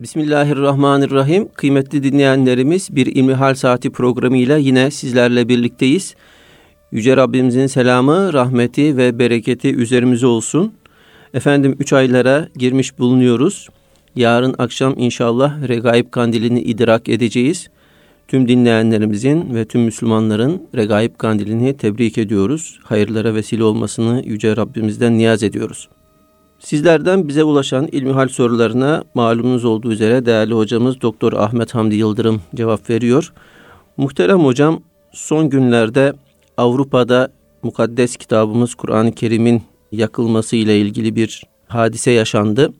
Bismillahirrahmanirrahim. Kıymetli dinleyenlerimiz bir İlmihal Saati programıyla yine sizlerle birlikteyiz. Yüce Rabbimizin selamı, rahmeti ve bereketi üzerimize olsun. Efendim üç aylara girmiş bulunuyoruz. Yarın akşam inşallah Regaib Kandilini idrak edeceğiz. Tüm dinleyenlerimizin ve tüm Müslümanların Regaib Kandilini tebrik ediyoruz. Hayırlara vesile olmasını Yüce Rabbimizden niyaz ediyoruz. Sizlerden bize ulaşan ilmihal sorularına malumunuz olduğu üzere değerli hocamız Doktor Ahmet Hamdi Yıldırım cevap veriyor. Muhterem hocam son günlerde Avrupa'da mukaddes kitabımız Kur'an-ı Kerim'in yakılması ile ilgili bir hadise yaşandı.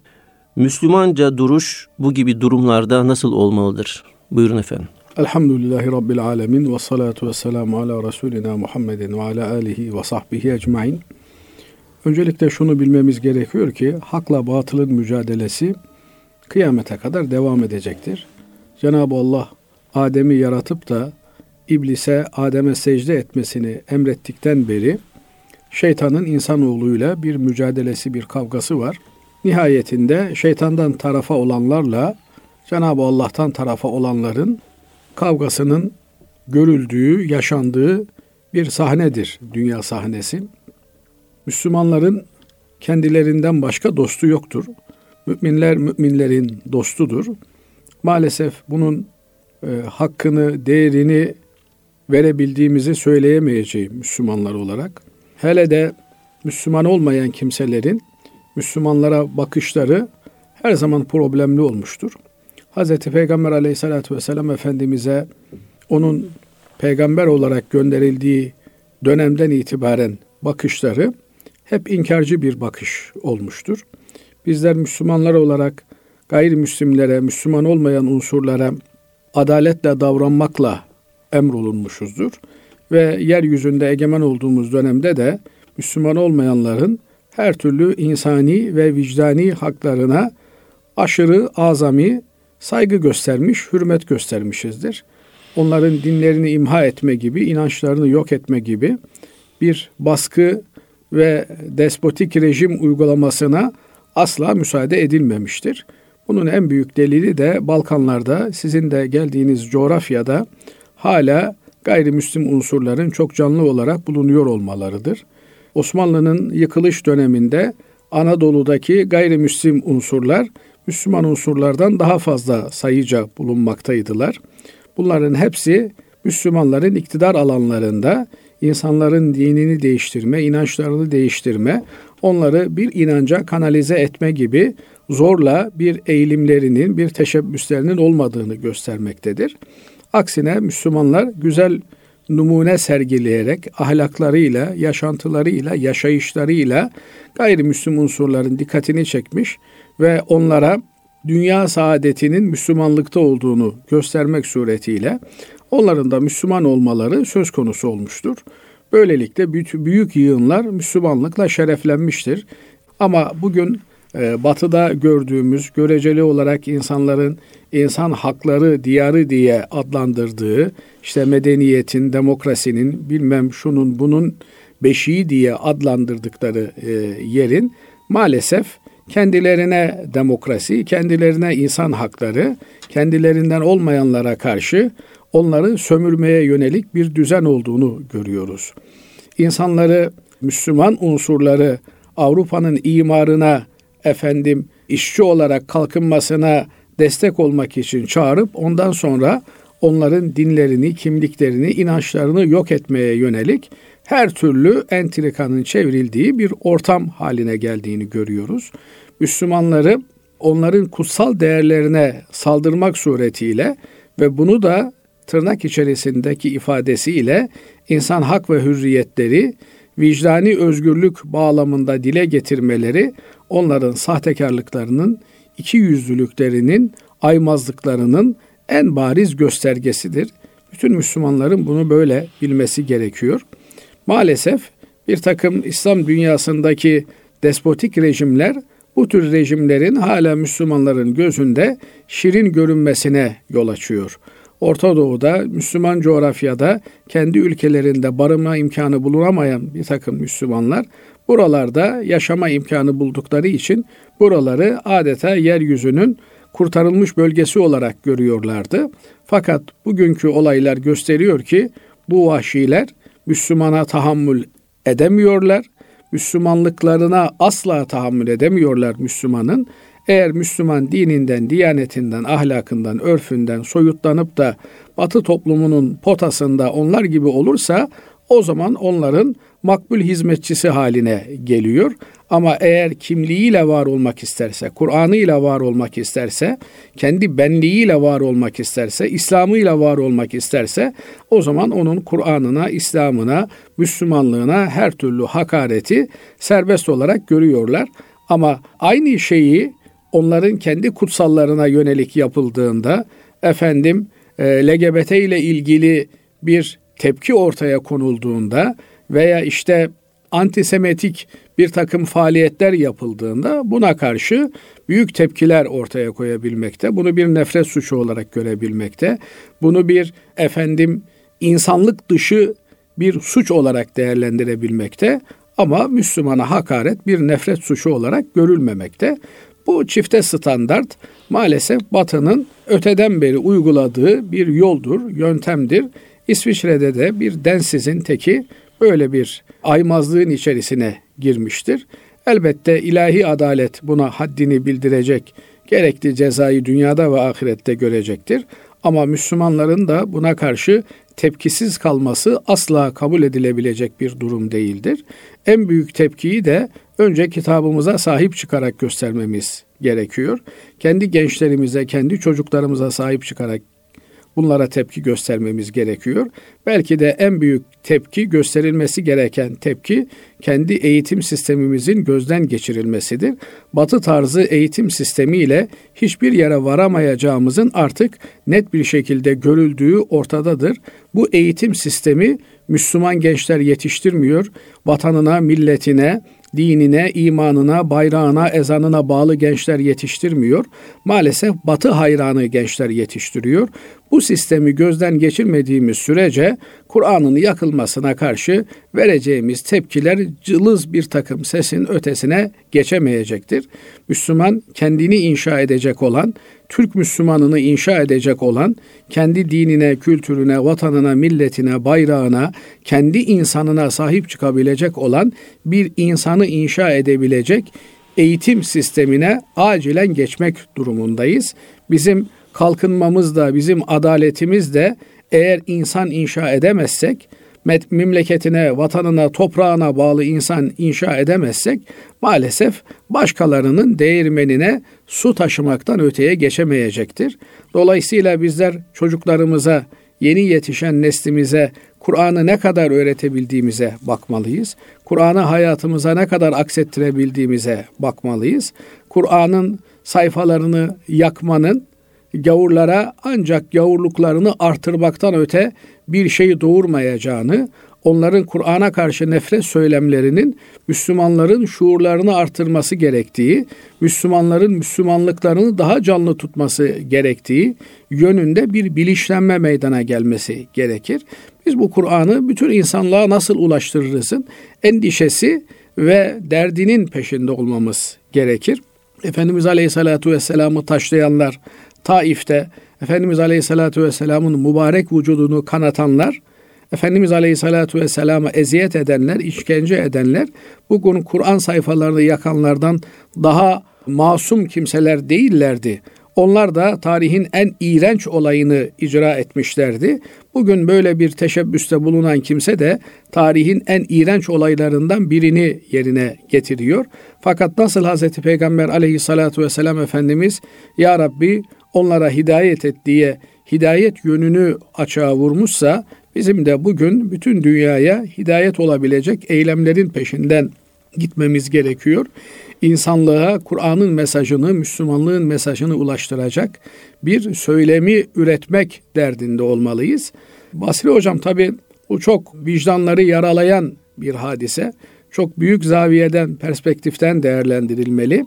Müslümanca duruş bu gibi durumlarda nasıl olmalıdır? Buyurun efendim. Elhamdülillahi Rabbil Alemin ve salatu ve selamu ala Resulina Muhammedin ve ala alihi ve sahbihi ecmain. Öncelikle şunu bilmemiz gerekiyor ki hakla batılın mücadelesi kıyamete kadar devam edecektir. Cenab-ı Allah Adem'i yaratıp da iblise Adem'e secde etmesini emrettikten beri şeytanın insanoğluyla bir mücadelesi, bir kavgası var. Nihayetinde şeytandan tarafa olanlarla Cenab-ı Allah'tan tarafa olanların kavgasının görüldüğü, yaşandığı bir sahnedir dünya sahnesi. Müslümanların kendilerinden başka dostu yoktur. Müminler müminlerin dostudur. Maalesef bunun e, hakkını, değerini verebildiğimizi söyleyemeyeceğim Müslümanlar olarak. Hele de Müslüman olmayan kimselerin Müslümanlara bakışları her zaman problemli olmuştur. Hz. Peygamber aleyhissalatü vesselam Efendimiz'e onun peygamber olarak gönderildiği dönemden itibaren bakışları hep inkarcı bir bakış olmuştur. Bizler Müslümanlar olarak gayrimüslimlere, Müslüman olmayan unsurlara adaletle davranmakla emrolunmuşuzdur. Ve yeryüzünde egemen olduğumuz dönemde de Müslüman olmayanların her türlü insani ve vicdani haklarına aşırı azami saygı göstermiş, hürmet göstermişizdir. Onların dinlerini imha etme gibi, inançlarını yok etme gibi bir baskı ve despotik rejim uygulamasına asla müsaade edilmemiştir. Bunun en büyük delili de Balkanlarda sizin de geldiğiniz coğrafyada hala gayrimüslim unsurların çok canlı olarak bulunuyor olmalarıdır. Osmanlı'nın yıkılış döneminde Anadolu'daki gayrimüslim unsurlar Müslüman unsurlardan daha fazla sayıca bulunmaktaydılar. Bunların hepsi Müslümanların iktidar alanlarında insanların dinini değiştirme, inançlarını değiştirme, onları bir inanca kanalize etme gibi zorla bir eğilimlerinin, bir teşebbüslerinin olmadığını göstermektedir. Aksine Müslümanlar güzel numune sergileyerek ahlaklarıyla, yaşantılarıyla, yaşayışlarıyla gayrimüslim unsurların dikkatini çekmiş ve onlara dünya saadetinin Müslümanlıkta olduğunu göstermek suretiyle onların da Müslüman olmaları söz konusu olmuştur. Böylelikle büyük yığınlar Müslümanlıkla şereflenmiştir. Ama bugün e, batıda gördüğümüz göreceli olarak insanların insan hakları diyarı diye adlandırdığı işte medeniyetin, demokrasinin bilmem şunun bunun beşiği diye adlandırdıkları e, yerin maalesef kendilerine demokrasi, kendilerine insan hakları, kendilerinden olmayanlara karşı onları sömürmeye yönelik bir düzen olduğunu görüyoruz. İnsanları, Müslüman unsurları Avrupa'nın imarına, efendim işçi olarak kalkınmasına destek olmak için çağırıp ondan sonra onların dinlerini, kimliklerini, inançlarını yok etmeye yönelik her türlü entrikanın çevrildiği bir ortam haline geldiğini görüyoruz. Müslümanları onların kutsal değerlerine saldırmak suretiyle ve bunu da tırnak içerisindeki ifadesiyle insan hak ve hürriyetleri vicdani özgürlük bağlamında dile getirmeleri onların sahtekarlıklarının, iki yüzlülüklerinin, aymazlıklarının en bariz göstergesidir. Bütün Müslümanların bunu böyle bilmesi gerekiyor. Maalesef bir takım İslam dünyasındaki despotik rejimler bu tür rejimlerin hala Müslümanların gözünde şirin görünmesine yol açıyor. Orta Doğu'da, Müslüman coğrafyada kendi ülkelerinde barınma imkanı bulunamayan bir takım Müslümanlar buralarda yaşama imkanı buldukları için buraları adeta yeryüzünün kurtarılmış bölgesi olarak görüyorlardı. Fakat bugünkü olaylar gösteriyor ki bu vahşiler Müslümana tahammül edemiyorlar. Müslümanlıklarına asla tahammül edemiyorlar Müslümanın. Eğer Müslüman dininden, diyanetinden, ahlakından, örfünden soyutlanıp da Batı toplumunun potasında onlar gibi olursa o zaman onların makbul hizmetçisi haline geliyor. Ama eğer kimliğiyle var olmak isterse, Kur'an'ıyla var olmak isterse, kendi benliğiyle var olmak isterse, İslam'ıyla var olmak isterse o zaman onun Kur'an'ına, İslam'ına, Müslümanlığına her türlü hakareti serbest olarak görüyorlar. Ama aynı şeyi onların kendi kutsallarına yönelik yapıldığında efendim e, LGBT ile ilgili bir tepki ortaya konulduğunda veya işte antisemitik bir takım faaliyetler yapıldığında buna karşı büyük tepkiler ortaya koyabilmekte. Bunu bir nefret suçu olarak görebilmekte. Bunu bir efendim insanlık dışı bir suç olarak değerlendirebilmekte. Ama Müslümana hakaret bir nefret suçu olarak görülmemekte. Bu çifte standart maalesef Batı'nın öteden beri uyguladığı bir yoldur, yöntemdir. İsviçre'de de bir densizin teki böyle bir aymazlığın içerisine girmiştir. Elbette ilahi adalet buna haddini bildirecek, gerekli cezayı dünyada ve ahirette görecektir. Ama Müslümanların da buna karşı tepkisiz kalması asla kabul edilebilecek bir durum değildir. En büyük tepkiyi de önce kitabımıza sahip çıkarak göstermemiz gerekiyor. Kendi gençlerimize, kendi çocuklarımıza sahip çıkarak bunlara tepki göstermemiz gerekiyor. Belki de en büyük tepki gösterilmesi gereken tepki kendi eğitim sistemimizin gözden geçirilmesidir. Batı tarzı eğitim sistemiyle hiçbir yere varamayacağımızın artık net bir şekilde görüldüğü ortadadır. Bu eğitim sistemi Müslüman gençler yetiştirmiyor. Vatanına, milletine, dinine, imanına, bayrağına, ezanına bağlı gençler yetiştirmiyor. Maalesef batı hayranı gençler yetiştiriyor. Bu sistemi gözden geçirmediğimiz sürece Kur'an'ın yakılmasına karşı vereceğimiz tepkiler cılız bir takım sesin ötesine geçemeyecektir. Müslüman kendini inşa edecek olan, Türk Müslümanını inşa edecek olan, kendi dinine, kültürüne, vatanına, milletine, bayrağına, kendi insanına sahip çıkabilecek olan bir insanı inşa edebilecek eğitim sistemine acilen geçmek durumundayız. Bizim kalkınmamız da, bizim adaletimiz de eğer insan inşa edemezsek, memleketine, vatanına, toprağına bağlı insan inşa edemezsek maalesef başkalarının değirmenine su taşımaktan öteye geçemeyecektir. Dolayısıyla bizler çocuklarımıza, yeni yetişen neslimize Kur'an'ı ne kadar öğretebildiğimize bakmalıyız. Kur'an'ı hayatımıza ne kadar aksettirebildiğimize bakmalıyız. Kur'an'ın sayfalarını yakmanın gavurlara ancak gavurluklarını artırmaktan öte bir şey doğurmayacağını, onların Kur'an'a karşı nefret söylemlerinin Müslümanların şuurlarını artırması gerektiği, Müslümanların Müslümanlıklarını daha canlı tutması gerektiği yönünde bir bilinçlenme meydana gelmesi gerekir. Biz bu Kur'an'ı bütün insanlığa nasıl ulaştırırızın endişesi ve derdinin peşinde olmamız gerekir. Efendimiz Aleyhisselatü Vesselam'ı taşlayanlar, Taif'te Efendimiz Aleyhisselatü Vesselam'ın mübarek vücudunu kanatanlar, Efendimiz Aleyhisselatü Vesselam'a eziyet edenler, işkence edenler, bugün Kur'an sayfalarını yakanlardan daha masum kimseler değillerdi. Onlar da tarihin en iğrenç olayını icra etmişlerdi. Bugün böyle bir teşebbüste bulunan kimse de tarihin en iğrenç olaylarından birini yerine getiriyor. Fakat nasıl Hazreti Peygamber aleyhissalatu vesselam Efendimiz Ya Rabbi onlara hidayet et diye hidayet yönünü açığa vurmuşsa bizim de bugün bütün dünyaya hidayet olabilecek eylemlerin peşinden gitmemiz gerekiyor. İnsanlığa Kur'an'ın mesajını, Müslümanlığın mesajını ulaştıracak bir söylemi üretmek derdinde olmalıyız. Basri Hocam tabi bu çok vicdanları yaralayan bir hadise. Çok büyük zaviyeden, perspektiften değerlendirilmeli.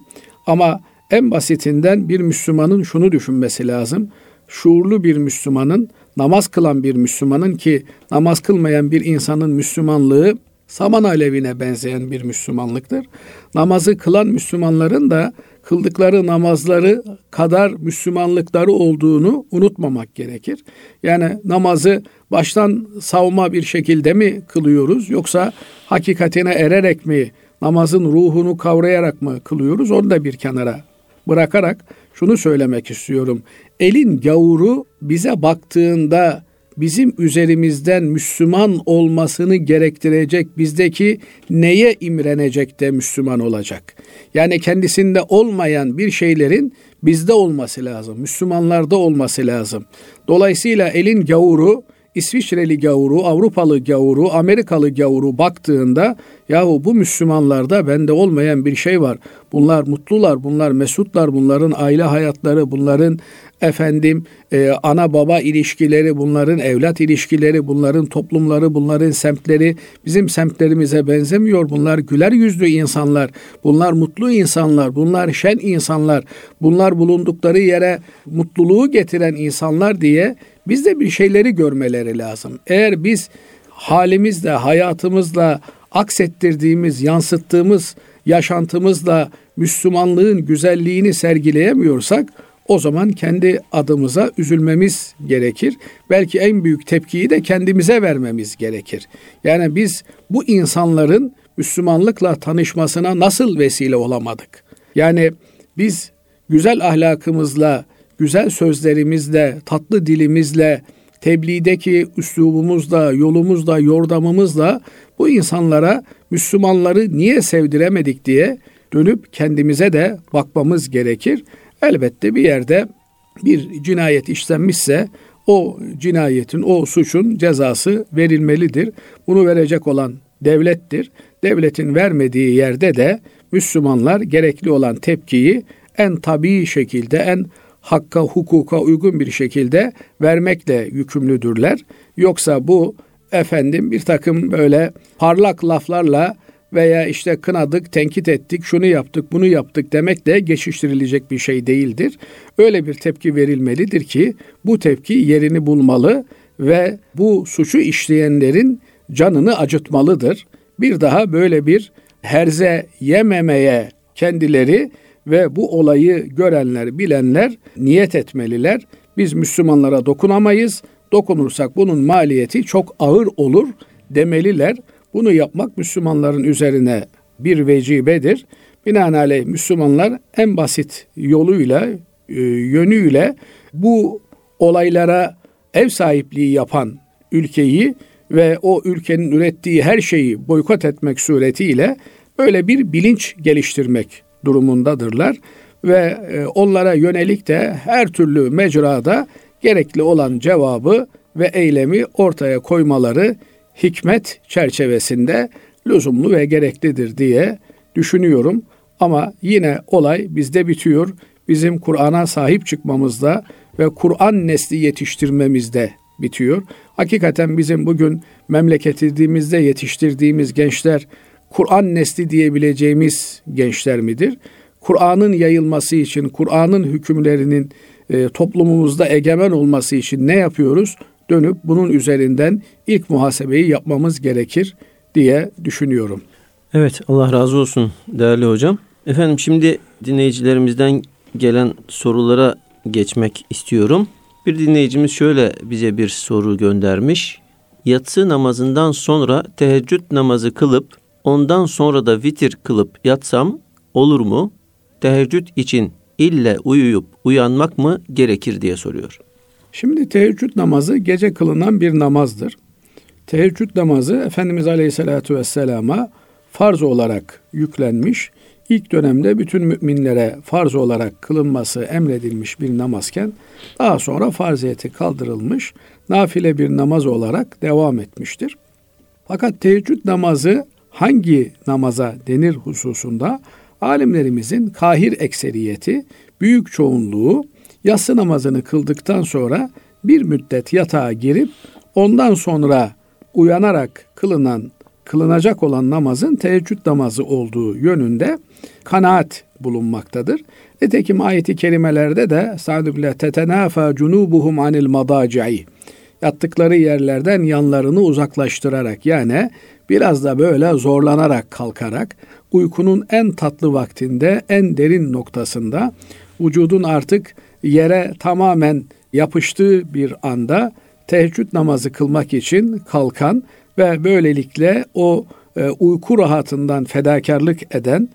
Ama en basitinden bir Müslümanın şunu düşünmesi lazım. Şuurlu bir Müslümanın, namaz kılan bir Müslümanın ki namaz kılmayan bir insanın Müslümanlığı saman alevine benzeyen bir Müslümanlıktır. Namazı kılan Müslümanların da kıldıkları namazları kadar Müslümanlıkları olduğunu unutmamak gerekir. Yani namazı baştan savma bir şekilde mi kılıyoruz yoksa hakikatine ererek mi namazın ruhunu kavrayarak mı kılıyoruz onu da bir kenara bırakarak şunu söylemek istiyorum. Elin gavuru bize baktığında bizim üzerimizden Müslüman olmasını gerektirecek bizdeki neye imrenecek de Müslüman olacak? Yani kendisinde olmayan bir şeylerin bizde olması lazım. Müslümanlarda olması lazım. Dolayısıyla elin gavuru İsviçreli gavuru, Avrupalı gavuru, Amerikalı gavuru baktığında yahu bu Müslümanlarda bende olmayan bir şey var. Bunlar mutlular, bunlar mesutlar, bunların aile hayatları, bunların efendim e, ana baba ilişkileri, bunların evlat ilişkileri, bunların toplumları, bunların semtleri bizim semtlerimize benzemiyor. Bunlar güler yüzlü insanlar, bunlar mutlu insanlar, bunlar şen insanlar, bunlar bulundukları yere mutluluğu getiren insanlar diye biz de bir şeyleri görmeleri lazım. Eğer biz halimizle, hayatımızla aksettirdiğimiz, yansıttığımız yaşantımızla Müslümanlığın güzelliğini sergileyemiyorsak o zaman kendi adımıza üzülmemiz gerekir. Belki en büyük tepkiyi de kendimize vermemiz gerekir. Yani biz bu insanların Müslümanlıkla tanışmasına nasıl vesile olamadık? Yani biz güzel ahlakımızla, güzel sözlerimizle, tatlı dilimizle, tebliğdeki üslubumuzla, yolumuzla, yordamımızla bu insanlara Müslümanları niye sevdiremedik diye dönüp kendimize de bakmamız gerekir. Elbette bir yerde bir cinayet işlenmişse o cinayetin, o suçun cezası verilmelidir. Bunu verecek olan devlettir. Devletin vermediği yerde de Müslümanlar gerekli olan tepkiyi en tabii şekilde, en hakka, hukuka uygun bir şekilde vermekle yükümlüdürler. Yoksa bu efendim bir takım böyle parlak laflarla veya işte kınadık, tenkit ettik, şunu yaptık, bunu yaptık demek de geçiştirilecek bir şey değildir. Öyle bir tepki verilmelidir ki bu tepki yerini bulmalı ve bu suçu işleyenlerin canını acıtmalıdır. Bir daha böyle bir herze yememeye kendileri ve bu olayı görenler, bilenler niyet etmeliler. Biz Müslümanlara dokunamayız. Dokunursak bunun maliyeti çok ağır olur demeliler. Bunu yapmak Müslümanların üzerine bir vecibedir. Binaenaleyh Müslümanlar en basit yoluyla, e, yönüyle bu olaylara ev sahipliği yapan ülkeyi ve o ülkenin ürettiği her şeyi boykot etmek suretiyle böyle bir bilinç geliştirmek durumundadırlar ve e, onlara yönelik de her türlü mecrada gerekli olan cevabı ve eylemi ortaya koymaları hikmet çerçevesinde lüzumlu ve gereklidir diye düşünüyorum. Ama yine olay bizde bitiyor. Bizim Kur'an'a sahip çıkmamızda ve Kur'an nesli yetiştirmemizde bitiyor. Hakikaten bizim bugün memleketimizde yetiştirdiğimiz gençler Kur'an nesli diyebileceğimiz gençler midir? Kur'an'ın yayılması için, Kur'an'ın hükümlerinin e, toplumumuzda egemen olması için ne yapıyoruz? Dönüp bunun üzerinden ilk muhasebeyi yapmamız gerekir diye düşünüyorum. Evet Allah razı olsun değerli hocam. Efendim şimdi dinleyicilerimizden gelen sorulara geçmek istiyorum. Bir dinleyicimiz şöyle bize bir soru göndermiş. Yatsı namazından sonra teheccüd namazı kılıp ondan sonra da vitir kılıp yatsam olur mu? Teheccüd için ille uyuyup uyanmak mı gerekir diye soruyor. Şimdi teheccüd namazı gece kılınan bir namazdır. Teheccüd namazı Efendimiz Aleyhisselatü Vesselam'a farz olarak yüklenmiş. İlk dönemde bütün müminlere farz olarak kılınması emredilmiş bir namazken daha sonra farziyeti kaldırılmış, nafile bir namaz olarak devam etmiştir. Fakat teheccüd namazı hangi namaza denir hususunda alimlerimizin kahir ekseriyeti, büyük çoğunluğu yatsı namazını kıldıktan sonra bir müddet yatağa girip ondan sonra uyanarak kılınan kılınacak olan namazın teheccüd namazı olduğu yönünde kanaat bulunmaktadır. Nitekim ayeti kerimelerde de Sa'd bile tetenafa cunubuhum anil madaci'i yattıkları yerlerden yanlarını uzaklaştırarak yani biraz da böyle zorlanarak kalkarak uykunun en tatlı vaktinde, en derin noktasında, vücudun artık yere tamamen yapıştığı bir anda teheccüd namazı kılmak için kalkan ve böylelikle o e, uyku rahatından fedakarlık eden,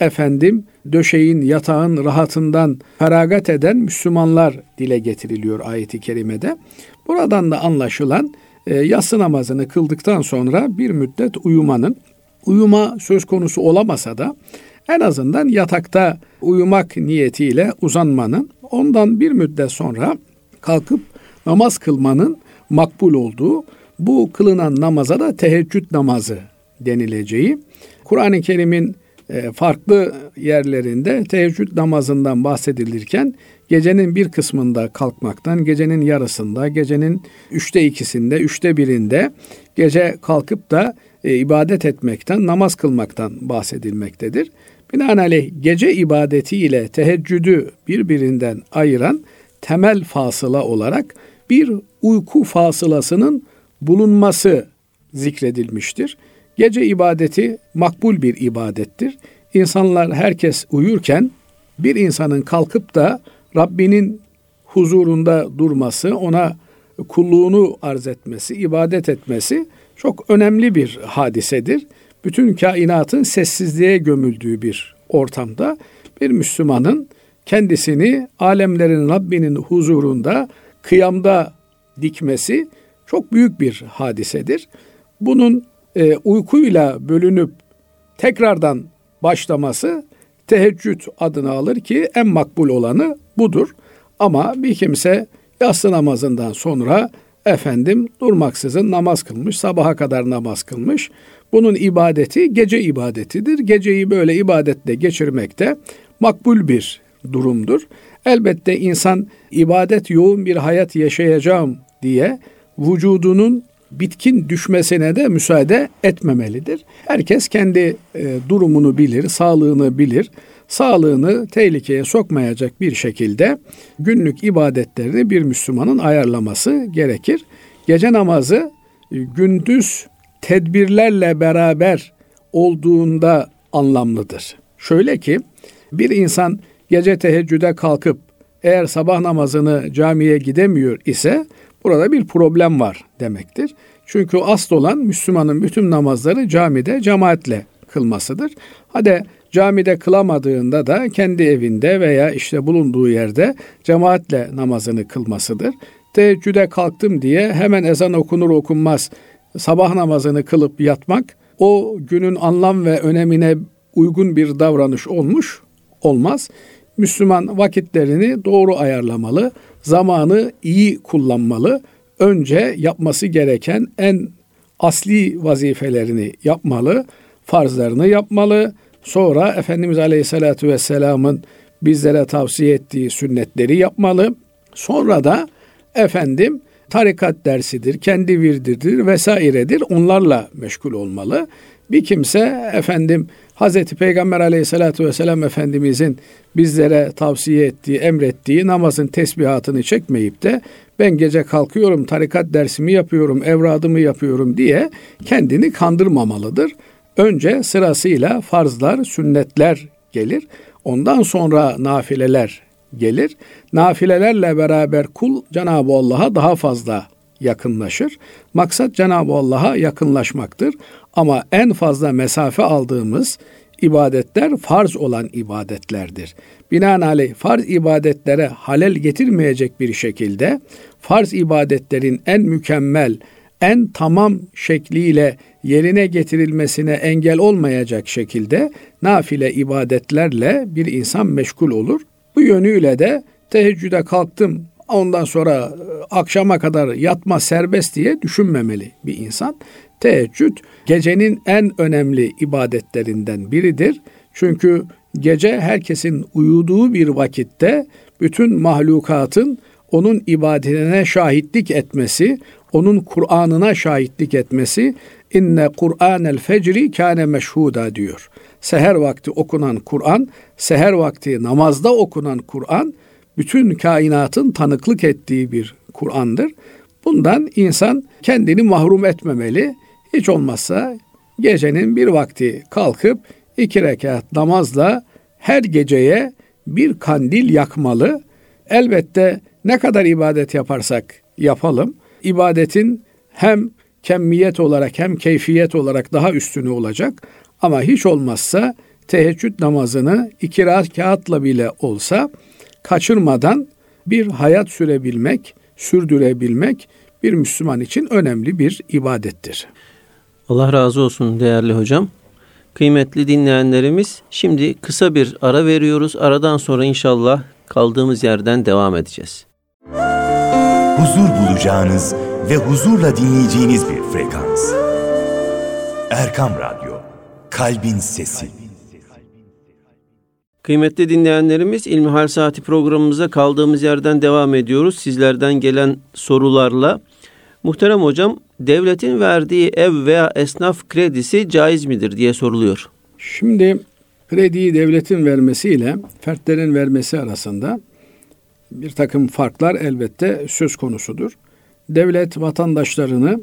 efendim döşeğin, yatağın rahatından feragat eden Müslümanlar dile getiriliyor ayeti kerimede. Buradan da anlaşılan e, yatsı namazını kıldıktan sonra bir müddet uyumanın, uyuma söz konusu olamasa da en azından yatakta uyumak niyetiyle uzanmanın, ondan bir müddet sonra kalkıp namaz kılmanın makbul olduğu, bu kılınan namaza da teheccüd namazı denileceği, Kur'an-ı Kerim'in e, farklı yerlerinde teheccüd namazından bahsedilirken gecenin bir kısmında kalkmaktan, gecenin yarısında, gecenin üçte ikisinde, üçte birinde gece kalkıp da e, ibadet etmekten, namaz kılmaktan bahsedilmektedir. Binaenaleyh gece ibadeti ile teheccüdü birbirinden ayıran temel fasıla olarak bir uyku fasılasının bulunması zikredilmiştir. Gece ibadeti makbul bir ibadettir. İnsanlar herkes uyurken bir insanın kalkıp da Rabbinin huzurunda durması, ona kulluğunu arz etmesi, ibadet etmesi çok önemli bir hadisedir. Bütün kainatın sessizliğe gömüldüğü bir ortamda bir Müslümanın kendisini alemlerin Rabbinin huzurunda kıyamda dikmesi çok büyük bir hadisedir. Bunun e, uykuyla bölünüp tekrardan başlaması teheccüd adını alır ki en makbul olanı budur. Ama bir kimse yatsı namazından sonra efendim durmaksızın namaz kılmış, sabaha kadar namaz kılmış. Bunun ibadeti gece ibadetidir. Geceyi böyle ibadetle geçirmekte makbul bir durumdur. Elbette insan ibadet yoğun bir hayat yaşayacağım diye vücudunun bitkin düşmesine de müsaade etmemelidir. Herkes kendi e, durumunu bilir, sağlığını bilir. Sağlığını tehlikeye sokmayacak bir şekilde günlük ibadetlerini bir Müslümanın ayarlaması gerekir. Gece namazı e, gündüz tedbirlerle beraber olduğunda anlamlıdır. Şöyle ki bir insan gece teheccüde kalkıp eğer sabah namazını camiye gidemiyor ise burada bir problem var demektir. Çünkü asıl olan Müslümanın bütün namazları camide cemaatle kılmasıdır. Hadi camide kılamadığında da kendi evinde veya işte bulunduğu yerde cemaatle namazını kılmasıdır. Teheccüde kalktım diye hemen ezan okunur okunmaz sabah namazını kılıp yatmak o günün anlam ve önemine uygun bir davranış olmuş olmaz. Müslüman vakitlerini doğru ayarlamalı, zamanı iyi kullanmalı. Önce yapması gereken en asli vazifelerini yapmalı, farzlarını yapmalı. Sonra Efendimiz Aleyhisselatü Vesselam'ın bizlere tavsiye ettiği sünnetleri yapmalı. Sonra da efendim tarikat dersidir, kendi virdidir vesairedir. Onlarla meşgul olmalı. Bir kimse efendim Hazreti Peygamber aleyhissalatü vesselam Efendimizin bizlere tavsiye ettiği, emrettiği namazın tesbihatını çekmeyip de ben gece kalkıyorum, tarikat dersimi yapıyorum, evradımı yapıyorum diye kendini kandırmamalıdır. Önce sırasıyla farzlar, sünnetler gelir. Ondan sonra nafileler gelir. Nafilelerle beraber kul Cenab-ı Allah'a daha fazla yakınlaşır. Maksat Cenab-ı Allah'a yakınlaşmaktır. Ama en fazla mesafe aldığımız ibadetler farz olan ibadetlerdir. Binaenaleyh farz ibadetlere halel getirmeyecek bir şekilde farz ibadetlerin en mükemmel, en tamam şekliyle yerine getirilmesine engel olmayacak şekilde nafile ibadetlerle bir insan meşgul olur. Bu yönüyle de teheccüde kalktım ondan sonra e, akşama kadar yatma serbest diye düşünmemeli bir insan. Teheccüd gecenin en önemli ibadetlerinden biridir. Çünkü gece herkesin uyuduğu bir vakitte bütün mahlukatın onun ibadetine şahitlik etmesi, onun Kur'an'ına şahitlik etmesi inne Kur'anel fecri kâne meşhuda diyor. Seher vakti okunan Kur'an, seher vakti namazda okunan Kur'an bütün kainatın tanıklık ettiği bir Kur'an'dır. Bundan insan kendini mahrum etmemeli. Hiç olmazsa gecenin bir vakti kalkıp iki rekat namazla her geceye bir kandil yakmalı. Elbette ne kadar ibadet yaparsak yapalım, ibadetin hem kemmiyet olarak hem keyfiyet olarak daha üstünü olacak. Ama hiç olmazsa teheccüd namazını iki rekatla bile olsa kaçırmadan bir hayat sürebilmek, sürdürebilmek bir Müslüman için önemli bir ibadettir. Allah razı olsun değerli hocam. Kıymetli dinleyenlerimiz şimdi kısa bir ara veriyoruz. Aradan sonra inşallah kaldığımız yerden devam edeceğiz. Huzur bulacağınız ve huzurla dinleyeceğiniz bir frekans. Erkam Radyo, Kalbin Sesi. Kıymetli dinleyenlerimiz İlmihal Saati programımıza kaldığımız yerden devam ediyoruz. Sizlerden gelen sorularla. Muhterem hocam, devletin verdiği ev veya esnaf kredisi caiz midir diye soruluyor. Şimdi krediyi devletin vermesiyle fertlerin vermesi arasında bir takım farklar elbette söz konusudur. Devlet vatandaşlarını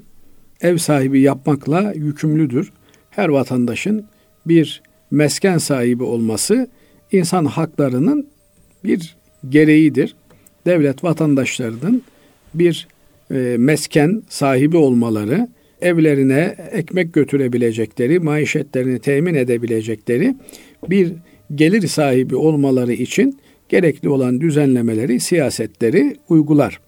ev sahibi yapmakla yükümlüdür. Her vatandaşın bir mesken sahibi olması insan haklarının bir gereğidir. Devlet vatandaşlarının bir e, mesken sahibi olmaları, evlerine ekmek götürebilecekleri, maişetlerini temin edebilecekleri bir gelir sahibi olmaları için gerekli olan düzenlemeleri, siyasetleri uygular.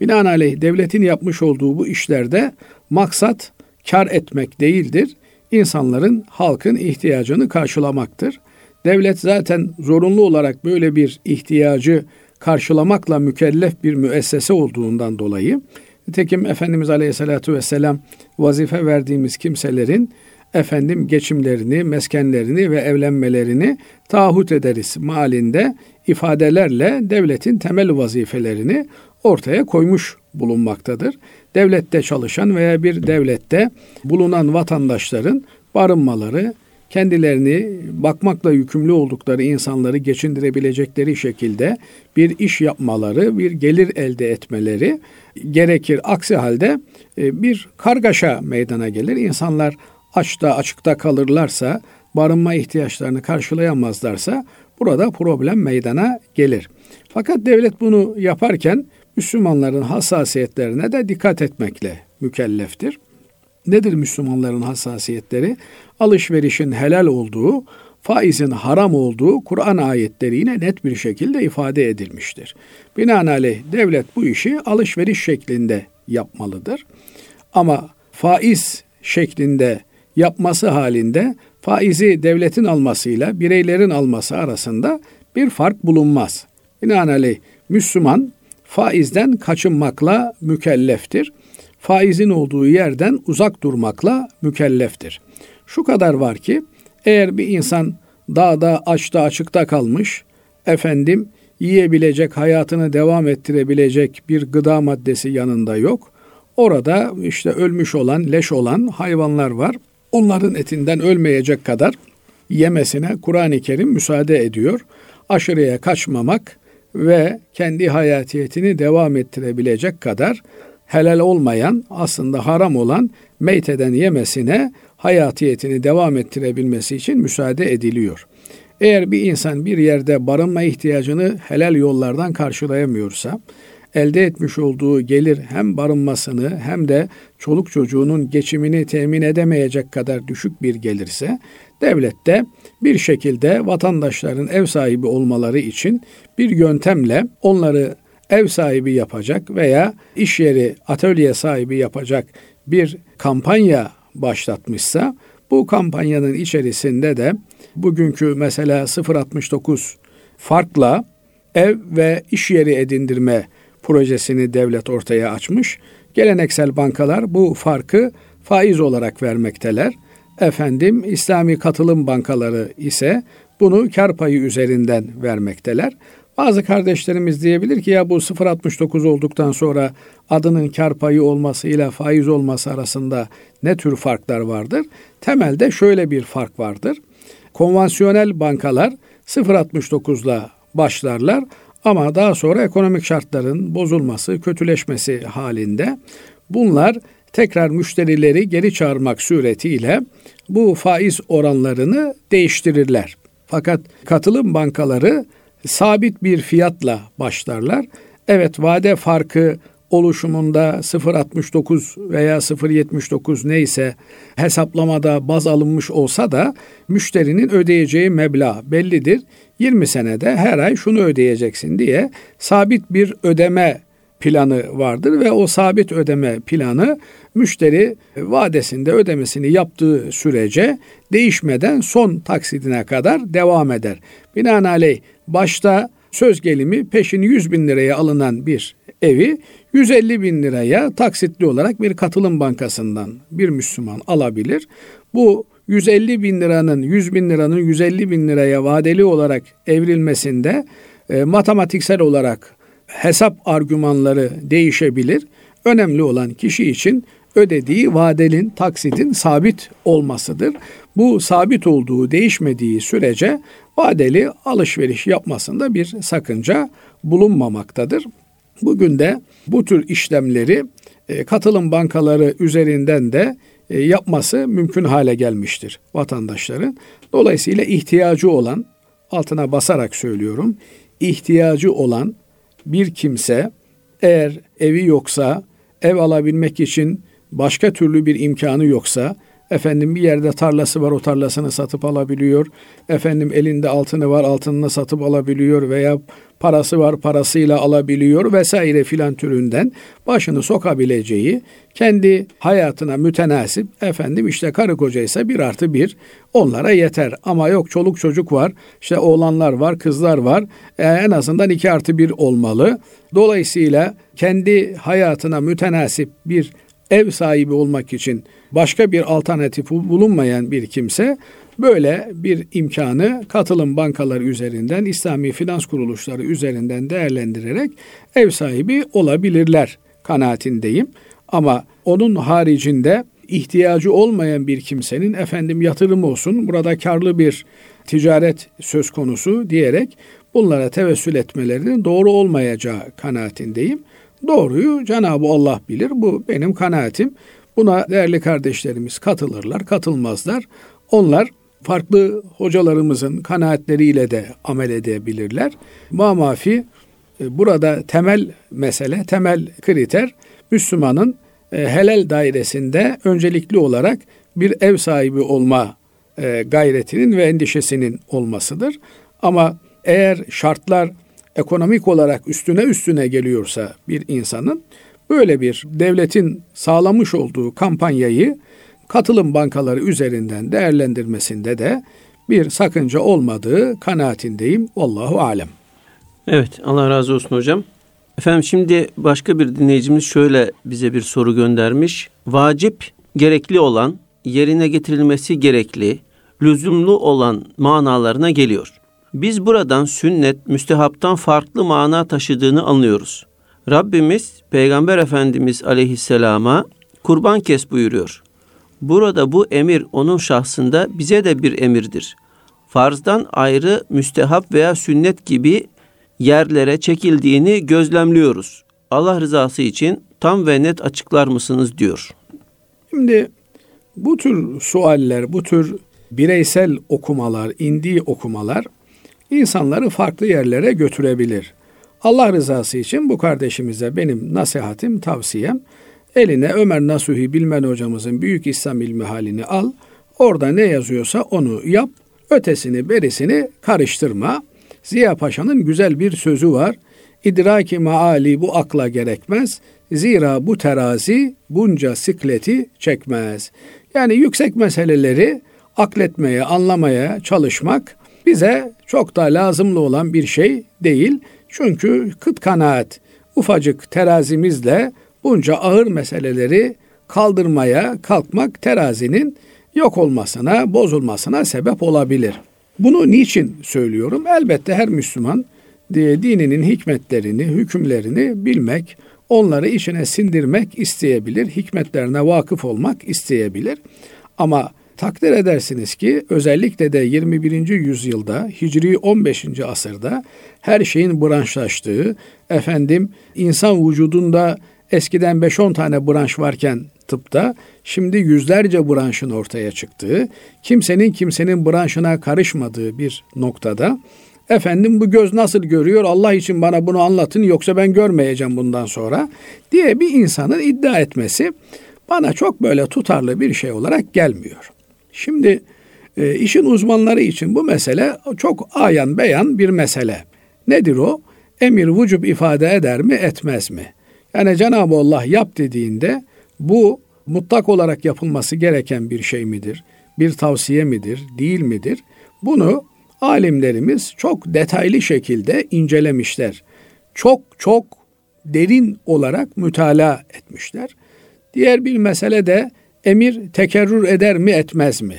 Binaenaleyh devletin yapmış olduğu bu işlerde maksat kar etmek değildir. İnsanların, halkın ihtiyacını karşılamaktır. Devlet zaten zorunlu olarak böyle bir ihtiyacı karşılamakla mükellef bir müessese olduğundan dolayı nitekim Efendimiz Aleyhisselatü Vesselam vazife verdiğimiz kimselerin efendim geçimlerini, meskenlerini ve evlenmelerini taahhüt ederiz malinde ifadelerle devletin temel vazifelerini ortaya koymuş bulunmaktadır. Devlette çalışan veya bir devlette bulunan vatandaşların barınmaları, kendilerini bakmakla yükümlü oldukları insanları geçindirebilecekleri şekilde bir iş yapmaları, bir gelir elde etmeleri gerekir. Aksi halde e, bir kargaşa meydana gelir. İnsanlar açta açıkta kalırlarsa, barınma ihtiyaçlarını karşılayamazlarsa burada problem meydana gelir. Fakat devlet bunu yaparken Müslümanların hassasiyetlerine de dikkat etmekle mükelleftir. Nedir Müslümanların hassasiyetleri? Alışverişin helal olduğu, faizin haram olduğu Kur'an ayetleriyle net bir şekilde ifade edilmiştir. Binaenaleyh devlet bu işi alışveriş şeklinde yapmalıdır. Ama faiz şeklinde yapması halinde faizi devletin almasıyla bireylerin alması arasında bir fark bulunmaz. Binaenaleyh Müslüman faizden kaçınmakla mükelleftir. Faizin olduğu yerden uzak durmakla mükelleftir. Şu kadar var ki eğer bir insan dağda, açta, açıkta kalmış, efendim yiyebilecek, hayatını devam ettirebilecek bir gıda maddesi yanında yok. Orada işte ölmüş olan, leş olan hayvanlar var. Onların etinden ölmeyecek kadar yemesine Kur'an-ı Kerim müsaade ediyor. Aşırıya kaçmamak ve kendi hayatiyetini devam ettirebilecek kadar helal olmayan, aslında haram olan meyteden yemesine hayatiyetini devam ettirebilmesi için müsaade ediliyor. Eğer bir insan bir yerde barınma ihtiyacını helal yollardan karşılayamıyorsa, elde etmiş olduğu gelir hem barınmasını hem de çoluk çocuğunun geçimini temin edemeyecek kadar düşük bir gelirse, devlet de bir şekilde vatandaşların ev sahibi olmaları için bir yöntemle onları ev sahibi yapacak veya iş yeri, atölye sahibi yapacak bir kampanya başlatmışsa bu kampanyanın içerisinde de bugünkü mesela 069 farkla ev ve iş yeri edindirme projesini devlet ortaya açmış. Geleneksel bankalar bu farkı faiz olarak vermekteler. Efendim İslami katılım bankaları ise bunu kar payı üzerinden vermekteler. Bazı kardeşlerimiz diyebilir ki ya bu 0.69 olduktan sonra adının kar payı olmasıyla faiz olması arasında ne tür farklar vardır? Temelde şöyle bir fark vardır. Konvansiyonel bankalar 0.69 başlarlar ama daha sonra ekonomik şartların bozulması, kötüleşmesi halinde bunlar tekrar müşterileri geri çağırmak suretiyle bu faiz oranlarını değiştirirler. Fakat katılım bankaları sabit bir fiyatla başlarlar. Evet vade farkı oluşumunda 0.69 veya 0.79 neyse hesaplamada baz alınmış olsa da müşterinin ödeyeceği meblağ bellidir. 20 senede her ay şunu ödeyeceksin diye sabit bir ödeme planı vardır ve o sabit ödeme planı müşteri vadesinde ödemesini yaptığı sürece değişmeden son taksidine kadar devam eder. Binaenaleyh başta söz gelimi peşin 100 bin liraya alınan bir evi 150 bin liraya taksitli olarak bir katılım bankasından bir Müslüman alabilir. Bu 150 bin liranın 100 bin liranın 150 bin liraya vadeli olarak evrilmesinde e, matematiksel olarak hesap argümanları değişebilir. Önemli olan kişi için ödediği vadelin, taksidin sabit olmasıdır. Bu sabit olduğu, değişmediği sürece vadeli alışveriş yapmasında bir sakınca bulunmamaktadır. Bugün de bu tür işlemleri e, katılım bankaları üzerinden de e, yapması mümkün hale gelmiştir vatandaşların. Dolayısıyla ihtiyacı olan, altına basarak söylüyorum, ihtiyacı olan bir kimse eğer evi yoksa, ev alabilmek için başka türlü bir imkanı yoksa, efendim bir yerde tarlası var o tarlasını satıp alabiliyor. Efendim elinde altını var altınını satıp alabiliyor veya parası var parasıyla alabiliyor vesaire filan türünden başını sokabileceği kendi hayatına mütenasip efendim işte karı kocaysa bir artı bir onlara yeter ama yok çoluk çocuk var işte oğlanlar var kızlar var e, en azından iki artı bir olmalı. Dolayısıyla kendi hayatına mütenasip bir ev sahibi olmak için başka bir alternatif bulunmayan bir kimse böyle bir imkanı katılım bankaları üzerinden, İslami finans kuruluşları üzerinden değerlendirerek ev sahibi olabilirler kanaatindeyim. Ama onun haricinde ihtiyacı olmayan bir kimsenin efendim yatırım olsun, burada karlı bir ticaret söz konusu diyerek bunlara tevessül etmelerinin doğru olmayacağı kanaatindeyim. Doğruyu Cenab-ı Allah bilir. Bu benim kanaatim. Buna değerli kardeşlerimiz katılırlar, katılmazlar. Onlar farklı hocalarımızın kanaatleriyle de amel edebilirler. Mamafi e, burada temel mesele, temel kriter Müslümanın e, helal dairesinde öncelikli olarak bir ev sahibi olma e, gayretinin ve endişesinin olmasıdır. Ama eğer şartlar ekonomik olarak üstüne üstüne geliyorsa bir insanın böyle bir devletin sağlamış olduğu kampanyayı katılım bankaları üzerinden değerlendirmesinde de bir sakınca olmadığı kanaatindeyim. Allahu alem. Evet Allah razı olsun hocam. Efendim şimdi başka bir dinleyicimiz şöyle bize bir soru göndermiş. Vacip gerekli olan, yerine getirilmesi gerekli, lüzumlu olan manalarına geliyor. Biz buradan sünnet, müstehaptan farklı mana taşıdığını anlıyoruz. Rabbimiz Peygamber Efendimiz aleyhisselama kurban kes buyuruyor. Burada bu emir onun şahsında bize de bir emirdir. Farzdan ayrı müstehap veya sünnet gibi yerlere çekildiğini gözlemliyoruz. Allah rızası için tam ve net açıklar mısınız diyor. Şimdi bu tür sualler, bu tür bireysel okumalar, indiği okumalar insanları farklı yerlere götürebilir. Allah rızası için bu kardeşimize benim nasihatim, tavsiyem eline Ömer Nasuhi Bilmen hocamızın Büyük İslam ilmi halini al. Orada ne yazıyorsa onu yap. Ötesini berisini karıştırma. Ziya Paşa'nın güzel bir sözü var. İdraki maali bu akla gerekmez. Zira bu terazi bunca sikleti çekmez. Yani yüksek meseleleri akletmeye, anlamaya çalışmak bize çok da lazımlı olan bir şey değil. Çünkü kıt kanaat ufacık terazimizle bunca ağır meseleleri kaldırmaya kalkmak terazinin yok olmasına, bozulmasına sebep olabilir. Bunu niçin söylüyorum? Elbette her Müslüman dininin hikmetlerini, hükümlerini bilmek, onları içine sindirmek isteyebilir, hikmetlerine vakıf olmak isteyebilir. Ama takdir edersiniz ki özellikle de 21. yüzyılda Hicri 15. asırda her şeyin branşlaştığı, efendim insan vücudunda eskiden 5-10 tane branş varken tıpta şimdi yüzlerce branşın ortaya çıktığı, kimsenin kimsenin branşına karışmadığı bir noktada efendim bu göz nasıl görüyor Allah için bana bunu anlatın yoksa ben görmeyeceğim bundan sonra diye bir insanın iddia etmesi bana çok böyle tutarlı bir şey olarak gelmiyor. Şimdi e, işin uzmanları için bu mesele çok ayan beyan bir mesele. Nedir o? Emir vücub ifade eder mi etmez mi? Yani Cenab-ı Allah yap dediğinde bu mutlak olarak yapılması gereken bir şey midir? Bir tavsiye midir? Değil midir? Bunu alimlerimiz çok detaylı şekilde incelemişler. Çok çok derin olarak mütalaa etmişler. Diğer bir mesele de emir tekerrür eder mi etmez mi?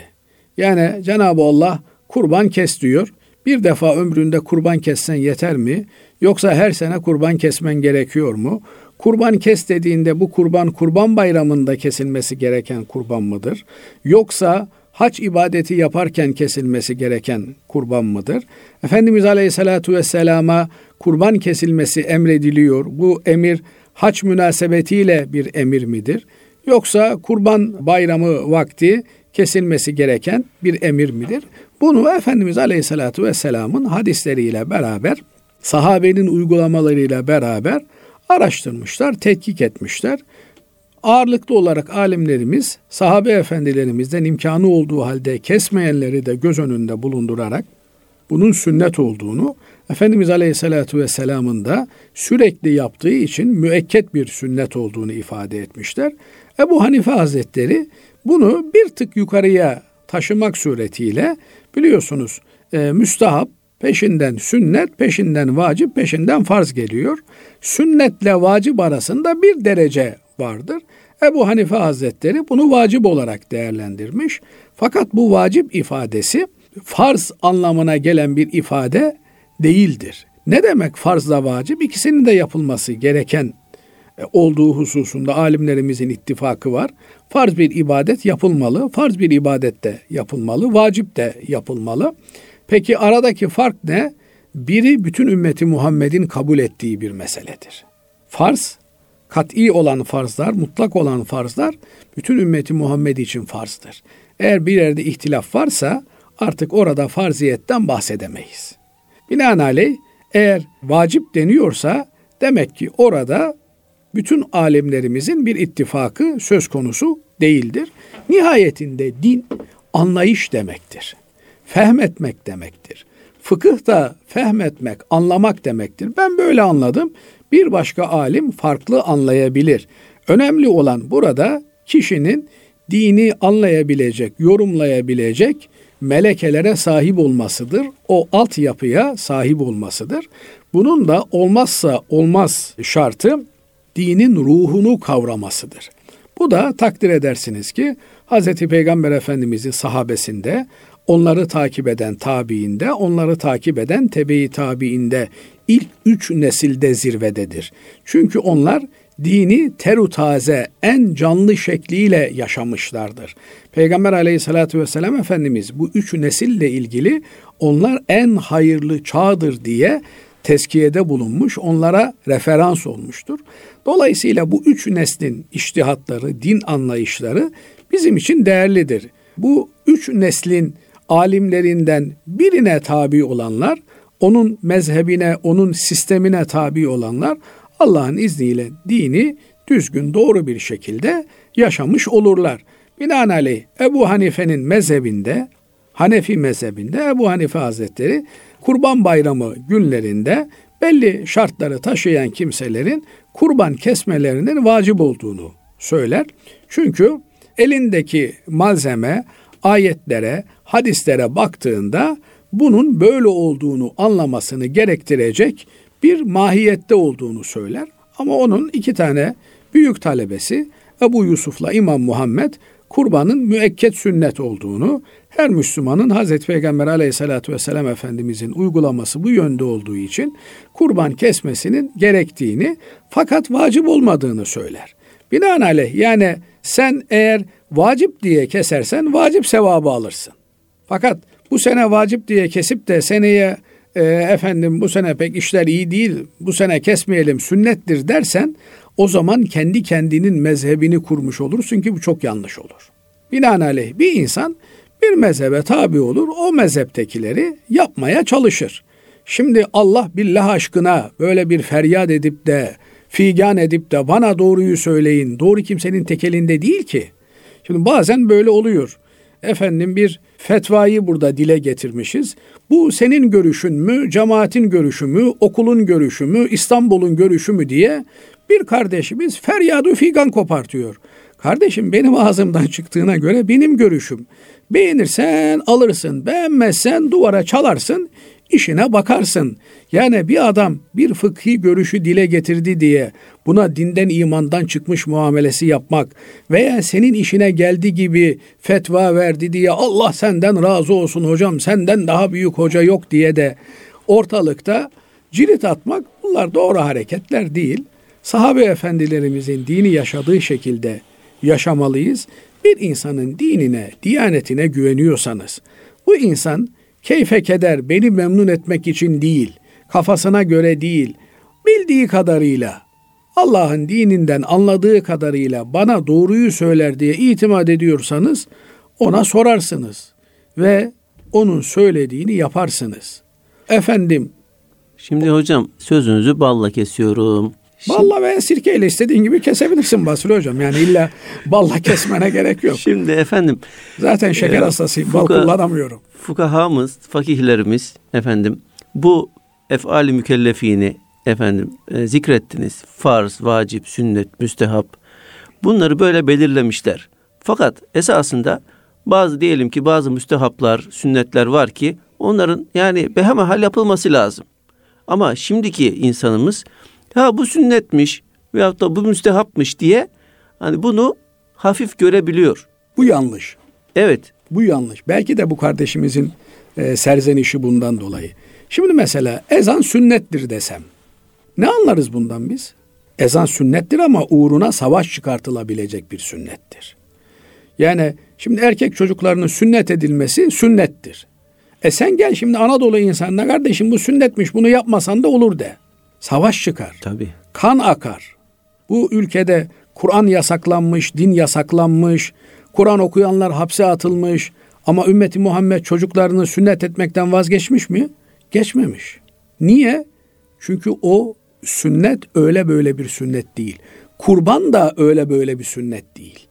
Yani Cenab-ı Allah kurban kes diyor. Bir defa ömründe kurban kessen yeter mi? Yoksa her sene kurban kesmen gerekiyor mu? Kurban kes dediğinde bu kurban kurban bayramında kesilmesi gereken kurban mıdır? Yoksa hac ibadeti yaparken kesilmesi gereken kurban mıdır? Efendimiz Aleyhisselatü Vesselam'a kurban kesilmesi emrediliyor. Bu emir hac münasebetiyle bir emir midir? Yoksa kurban bayramı vakti kesilmesi gereken bir emir midir? Bunu Efendimiz Aleyhisselatü Vesselam'ın hadisleriyle beraber, sahabenin uygulamalarıyla beraber araştırmışlar, tetkik etmişler. Ağırlıklı olarak alimlerimiz, sahabe efendilerimizden imkanı olduğu halde kesmeyenleri de göz önünde bulundurarak bunun sünnet olduğunu, Efendimiz Aleyhisselatü Vesselam'ın da sürekli yaptığı için müekket bir sünnet olduğunu ifade etmişler. Ebu Hanife Hazretleri bunu bir tık yukarıya taşımak suretiyle biliyorsunuz e, müstahap peşinden sünnet, peşinden vacip, peşinden farz geliyor. Sünnetle vacip arasında bir derece vardır. Ebu Hanife Hazretleri bunu vacip olarak değerlendirmiş. Fakat bu vacip ifadesi farz anlamına gelen bir ifade değildir. Ne demek farzla vacip? İkisinin de yapılması gereken e, olduğu hususunda alimlerimizin ittifakı var. Farz bir ibadet yapılmalı, farz bir ibadet de yapılmalı, vacip de yapılmalı. Peki aradaki fark ne? Biri bütün ümmeti Muhammed'in kabul ettiği bir meseledir. Farz, kat'i olan farzlar, mutlak olan farzlar bütün ümmeti Muhammed için farzdır. Eğer bir yerde ihtilaf varsa artık orada farziyetten bahsedemeyiz. Binaenaleyh eğer vacip deniyorsa demek ki orada bütün alemlerimizin bir ittifakı söz konusu değildir. Nihayetinde din anlayış demektir. Fehmetmek demektir. Fıkıh da fehmetmek, anlamak demektir. Ben böyle anladım. Bir başka alim farklı anlayabilir. Önemli olan burada kişinin dini anlayabilecek, yorumlayabilecek melekelere sahip olmasıdır. O altyapıya sahip olmasıdır. Bunun da olmazsa olmaz şartı dinin ruhunu kavramasıdır. Bu da takdir edersiniz ki Hz. Peygamber Efendimizin sahabesinde, onları takip eden tabiinde, onları takip eden tebe-i tabiinde ilk üç nesilde zirvededir. Çünkü onlar dini teru taze en canlı şekliyle yaşamışlardır. Peygamber aleyhissalatü vesselam Efendimiz bu üç nesille ilgili onlar en hayırlı çağdır diye tezkiyede bulunmuş, onlara referans olmuştur. Dolayısıyla bu üç neslin iştihatları, din anlayışları bizim için değerlidir. Bu üç neslin alimlerinden birine tabi olanlar, onun mezhebine, onun sistemine tabi olanlar Allah'ın izniyle dini düzgün doğru bir şekilde yaşamış olurlar. Binaenaleyh Ebu Hanife'nin mezhebinde, Hanefi mezhebinde Ebu Hanife Hazretleri Kurban Bayramı günlerinde belli şartları taşıyan kimselerin kurban kesmelerinin vacip olduğunu söyler. Çünkü elindeki malzeme ayetlere, hadislere baktığında bunun böyle olduğunu anlamasını gerektirecek bir mahiyette olduğunu söyler. Ama onun iki tane büyük talebesi Ebu Yusuf'la İmam Muhammed kurbanın müekket sünnet olduğunu, her Müslümanın Hazreti Peygamber aleyhissalatü vesselam Efendimizin uygulaması bu yönde olduğu için kurban kesmesinin gerektiğini fakat vacip olmadığını söyler. Binaenaleyh yani sen eğer vacip diye kesersen vacip sevabı alırsın. Fakat bu sene vacip diye kesip de seneye e, efendim bu sene pek işler iyi değil, bu sene kesmeyelim sünnettir dersen o zaman kendi kendinin mezhebini kurmuş olursun ki bu çok yanlış olur. Binaenaleyh bir insan bir mezhebe tabi olur, o mezheptekileri yapmaya çalışır. Şimdi Allah billah aşkına böyle bir feryat edip de figan edip de bana doğruyu söyleyin. Doğru kimsenin tekelinde değil ki. Şimdi bazen böyle oluyor. Efendim bir fetvayı burada dile getirmişiz. Bu senin görüşün mü, cemaatin görüşü mü, okulun görüşü mü, İstanbul'un görüşü mü diye bir kardeşimiz feryadı figan kopartıyor. Kardeşim benim ağzımdan çıktığına göre benim görüşüm. Beğenirsen alırsın, beğenmezsen duvara çalarsın, işine bakarsın. Yani bir adam bir fıkhi görüşü dile getirdi diye buna dinden imandan çıkmış muamelesi yapmak veya senin işine geldi gibi fetva verdi diye Allah senden razı olsun hocam senden daha büyük hoca yok diye de ortalıkta cirit atmak bunlar doğru hareketler değil. Sahabe efendilerimizin dini yaşadığı şekilde yaşamalıyız. Bir insanın dinine, diyanetine güveniyorsanız bu insan keyfe keder beni memnun etmek için değil, kafasına göre değil, bildiği kadarıyla Allah'ın dininden anladığı kadarıyla bana doğruyu söyler diye itimat ediyorsanız ona sorarsınız ve onun söylediğini yaparsınız. Efendim Şimdi hocam sözünüzü balla kesiyorum. Balla veya sirkeyle istediğin gibi kesebilirsin Basri Hocam. Yani illa balla kesmene gerek yok. Şimdi efendim. Zaten şeker e, hastasıyım. Bal kullanamıyorum. Fukahamız, fakihlerimiz efendim bu efali mükellefini efendim e, zikrettiniz. Farz, vacip, sünnet, müstehap. Bunları böyle belirlemişler. Fakat esasında bazı diyelim ki bazı müstehaplar, sünnetler var ki onların yani behemehal yapılması lazım. Ama şimdiki insanımız ya bu sünnetmiş veyahut da bu müstehapmış diye hani bunu hafif görebiliyor. Bu yanlış. Evet. Bu yanlış. Belki de bu kardeşimizin e, serzenişi bundan dolayı. Şimdi mesela ezan sünnettir desem. Ne anlarız bundan biz? Ezan sünnettir ama uğruna savaş çıkartılabilecek bir sünnettir. Yani şimdi erkek çocuklarının sünnet edilmesi sünnettir. E sen gel şimdi Anadolu insanına kardeşim bu sünnetmiş bunu yapmasan da olur de. Savaş çıkar. Tabii. Kan akar. Bu ülkede Kur'an yasaklanmış, din yasaklanmış, Kur'an okuyanlar hapse atılmış ama ümmeti Muhammed çocuklarını sünnet etmekten vazgeçmiş mi? Geçmemiş. Niye? Çünkü o sünnet öyle böyle bir sünnet değil. Kurban da öyle böyle bir sünnet değil.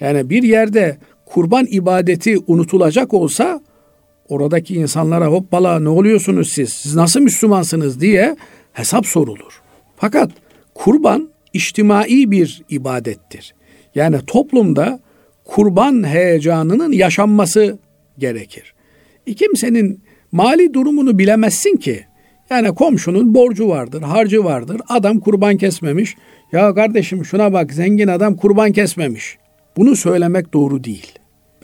Yani bir yerde kurban ibadeti unutulacak olsa oradaki insanlara hoppala ne oluyorsunuz siz? Siz nasıl Müslümansınız diye hesap sorulur. Fakat kurban içtimai bir ibadettir. Yani toplumda kurban heyecanının yaşanması gerekir. E kimsenin mali durumunu bilemezsin ki. Yani komşunun borcu vardır, harcı vardır. Adam kurban kesmemiş. Ya kardeşim şuna bak zengin adam kurban kesmemiş. Bunu söylemek doğru değil.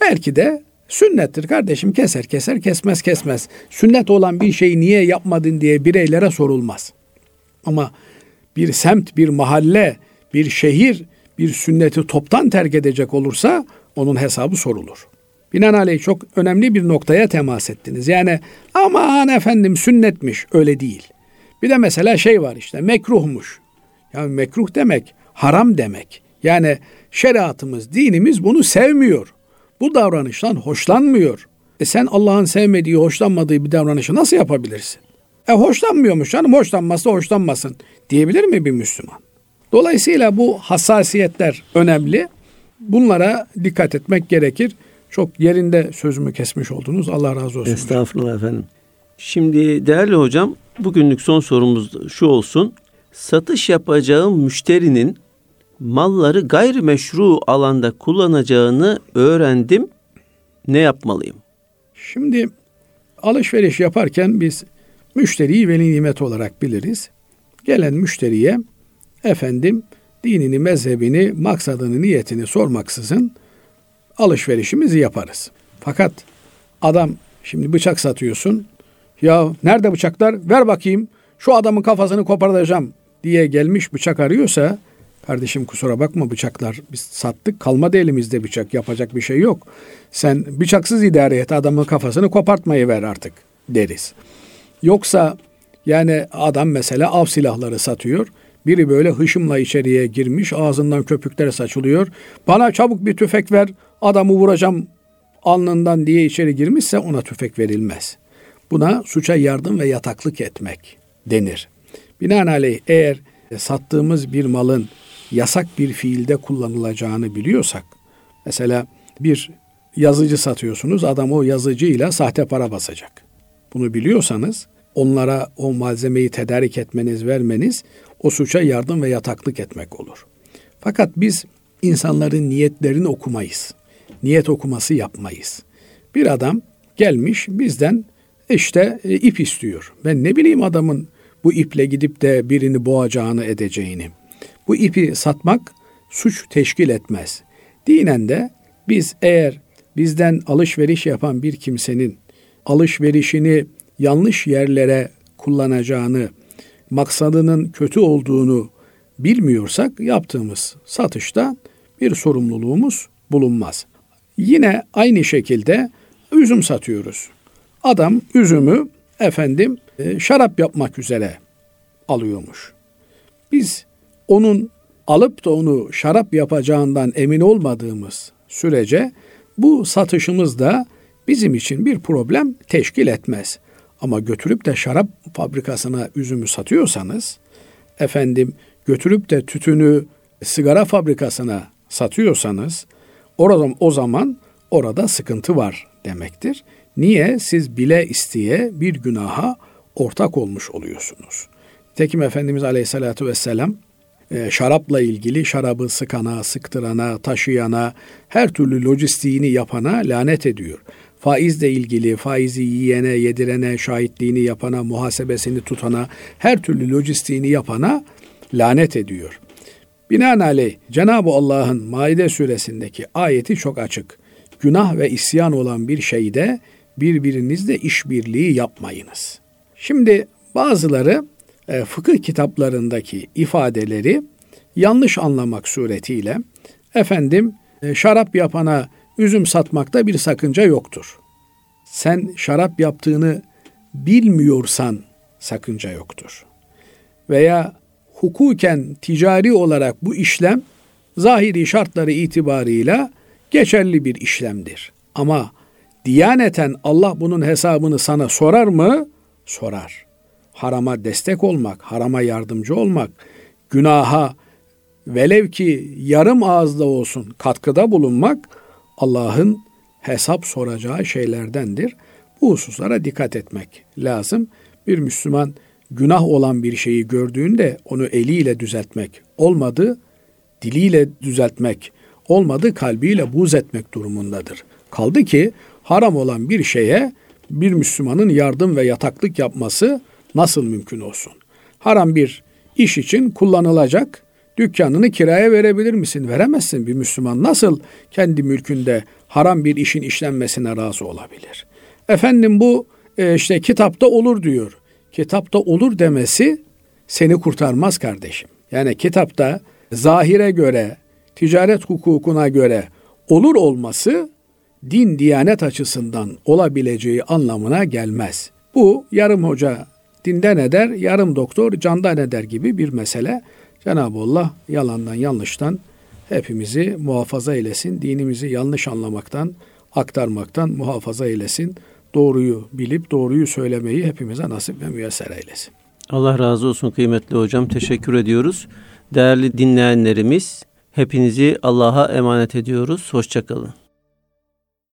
Belki de sünnettir kardeşim keser keser kesmez kesmez. Sünnet olan bir şeyi niye yapmadın diye bireylere sorulmaz. Ama bir semt, bir mahalle, bir şehir bir sünneti toptan terk edecek olursa onun hesabı sorulur. Binaenaleyh çok önemli bir noktaya temas ettiniz. Yani aman efendim sünnetmiş öyle değil. Bir de mesela şey var işte mekruhmuş. Yani mekruh demek haram demek. Yani şeriatımız, dinimiz bunu sevmiyor. Bu davranıştan hoşlanmıyor. E sen Allah'ın sevmediği, hoşlanmadığı bir davranışı nasıl yapabilirsin? E hoşlanmıyormuş canım hoşlanmazsa hoşlanmasın diyebilir mi bir Müslüman? Dolayısıyla bu hassasiyetler önemli. Bunlara dikkat etmek gerekir. Çok yerinde sözümü kesmiş oldunuz. Allah razı olsun. Estağfurullah efendim. Şimdi değerli hocam bugünlük son sorumuz şu olsun. Satış yapacağım müşterinin malları gayrimeşru alanda kullanacağını öğrendim. Ne yapmalıyım? Şimdi alışveriş yaparken biz Müşteriyi veli nimet olarak biliriz. Gelen müşteriye efendim dinini, mezhebini, maksadını, niyetini sormaksızın alışverişimizi yaparız. Fakat adam şimdi bıçak satıyorsun. Ya nerede bıçaklar? Ver bakayım. Şu adamın kafasını koparacağım diye gelmiş bıçak arıyorsa kardeşim kusura bakma bıçaklar biz sattık kalmadı elimizde bıçak yapacak bir şey yok. Sen bıçaksız idare et adamın kafasını kopartmayı ver artık deriz. Yoksa yani adam mesela av silahları satıyor. Biri böyle hışımla içeriye girmiş, ağzından köpükler saçılıyor. Bana çabuk bir tüfek ver, adamı vuracağım alnından diye içeri girmişse ona tüfek verilmez. Buna suça yardım ve yataklık etmek denir. Binaenaleyh eğer sattığımız bir malın yasak bir fiilde kullanılacağını biliyorsak, mesela bir yazıcı satıyorsunuz, adam o yazıcıyla sahte para basacak. Bunu biliyorsanız onlara o malzemeyi tedarik etmeniz, vermeniz o suça yardım ve yataklık etmek olur. Fakat biz insanların niyetlerini okumayız. Niyet okuması yapmayız. Bir adam gelmiş bizden işte e, ip istiyor. Ben ne bileyim adamın bu iple gidip de birini boğacağını edeceğini. Bu ipi satmak suç teşkil etmez. Dinen de biz eğer bizden alışveriş yapan bir kimsenin alışverişini yanlış yerlere kullanacağını, maksadının kötü olduğunu bilmiyorsak yaptığımız satışta bir sorumluluğumuz bulunmaz. Yine aynı şekilde üzüm satıyoruz. Adam üzümü efendim e, şarap yapmak üzere alıyormuş. Biz onun alıp da onu şarap yapacağından emin olmadığımız sürece bu satışımız da bizim için bir problem teşkil etmez. Ama götürüp de şarap fabrikasına üzümü satıyorsanız, efendim götürüp de tütünü sigara fabrikasına satıyorsanız, orada o zaman orada sıkıntı var demektir. Niye? Siz bile isteye bir günaha ortak olmuş oluyorsunuz. Tekim Efendimiz Aleyhisselatü Vesselam e, şarapla ilgili şarabı sıkana, sıktırana, taşıyana, her türlü lojistiğini yapana lanet ediyor. Faizle ilgili faizi yiyene, yedirene, şahitliğini yapana, muhasebesini tutana, her türlü lojistiğini yapana lanet ediyor. Binaenaleyh Cenab-ı Allah'ın Maide suresindeki ayeti çok açık. Günah ve isyan olan bir şeyde birbirinizle işbirliği yapmayınız. Şimdi bazıları e, fıkıh kitaplarındaki ifadeleri yanlış anlamak suretiyle efendim e, şarap yapana üzüm satmakta bir sakınca yoktur. Sen şarap yaptığını bilmiyorsan sakınca yoktur. Veya hukuken ticari olarak bu işlem zahiri şartları itibarıyla geçerli bir işlemdir. Ama diyaneten Allah bunun hesabını sana sorar mı? Sorar. Harama destek olmak, harama yardımcı olmak, günaha velev ki yarım ağızda olsun katkıda bulunmak Allah'ın hesap soracağı şeylerdendir. Bu hususlara dikkat etmek lazım. Bir Müslüman günah olan bir şeyi gördüğünde onu eliyle düzeltmek olmadı, diliyle düzeltmek olmadı, kalbiyle buz etmek durumundadır. Kaldı ki haram olan bir şeye bir Müslümanın yardım ve yataklık yapması nasıl mümkün olsun? Haram bir iş için kullanılacak dükkanını kiraya verebilir misin? Veremezsin. Bir Müslüman nasıl kendi mülkünde haram bir işin işlenmesine razı olabilir? Efendim bu e, işte kitapta olur diyor. Kitapta olur demesi seni kurtarmaz kardeşim. Yani kitapta zahire göre, ticaret hukukuna göre olur olması din diyanet açısından olabileceği anlamına gelmez. Bu yarım hoca dinden eder, yarım doktor candan eder gibi bir mesele. Cenab-ı Allah yalandan yanlıştan hepimizi muhafaza eylesin. Dinimizi yanlış anlamaktan, aktarmaktan muhafaza eylesin. Doğruyu bilip doğruyu söylemeyi hepimize nasip ve müyesser eylesin. Allah razı olsun kıymetli hocam. Teşekkür ediyoruz. Değerli dinleyenlerimiz hepinizi Allah'a emanet ediyoruz. Hoşçakalın.